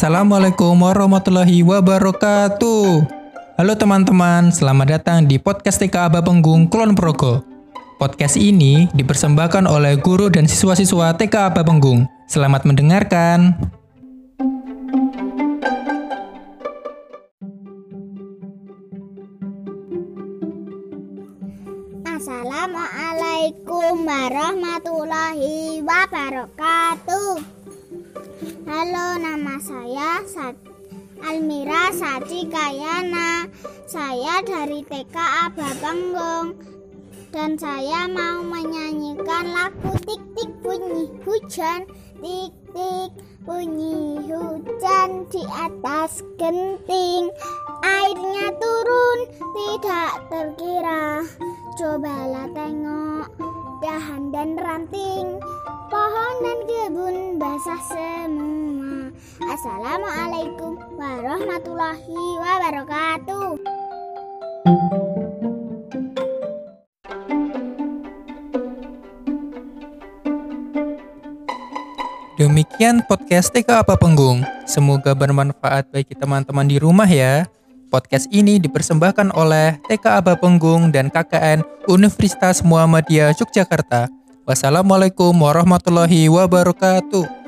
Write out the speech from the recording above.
Assalamualaikum warahmatullahi wabarakatuh. Halo teman-teman, selamat datang di podcast TK Aba Penggung Kulon Progo. Podcast ini dipersembahkan oleh guru dan siswa-siswa TK Aba Penggung. Selamat mendengarkan. Assalamualaikum warahmatullahi wabarakatuh. Halo, nama saya Sat Almira Saci Kayana. Saya dari TK Aba Penggung dan saya mau menyanyikan lagu Tik Tik Bunyi Hujan. Tik Tik bunyi hujan di atas genting. Airnya turun tidak terkira. Cobalah tengok dahan dan ranting basah semua Assalamualaikum warahmatullahi wabarakatuh Demikian podcast TK Apa Penggung. Semoga bermanfaat bagi teman-teman di rumah ya. Podcast ini dipersembahkan oleh TK Aba Penggung dan KKN Universitas Muhammadiyah Yogyakarta. Wassalamualaikum warahmatullahi wabarakatuh.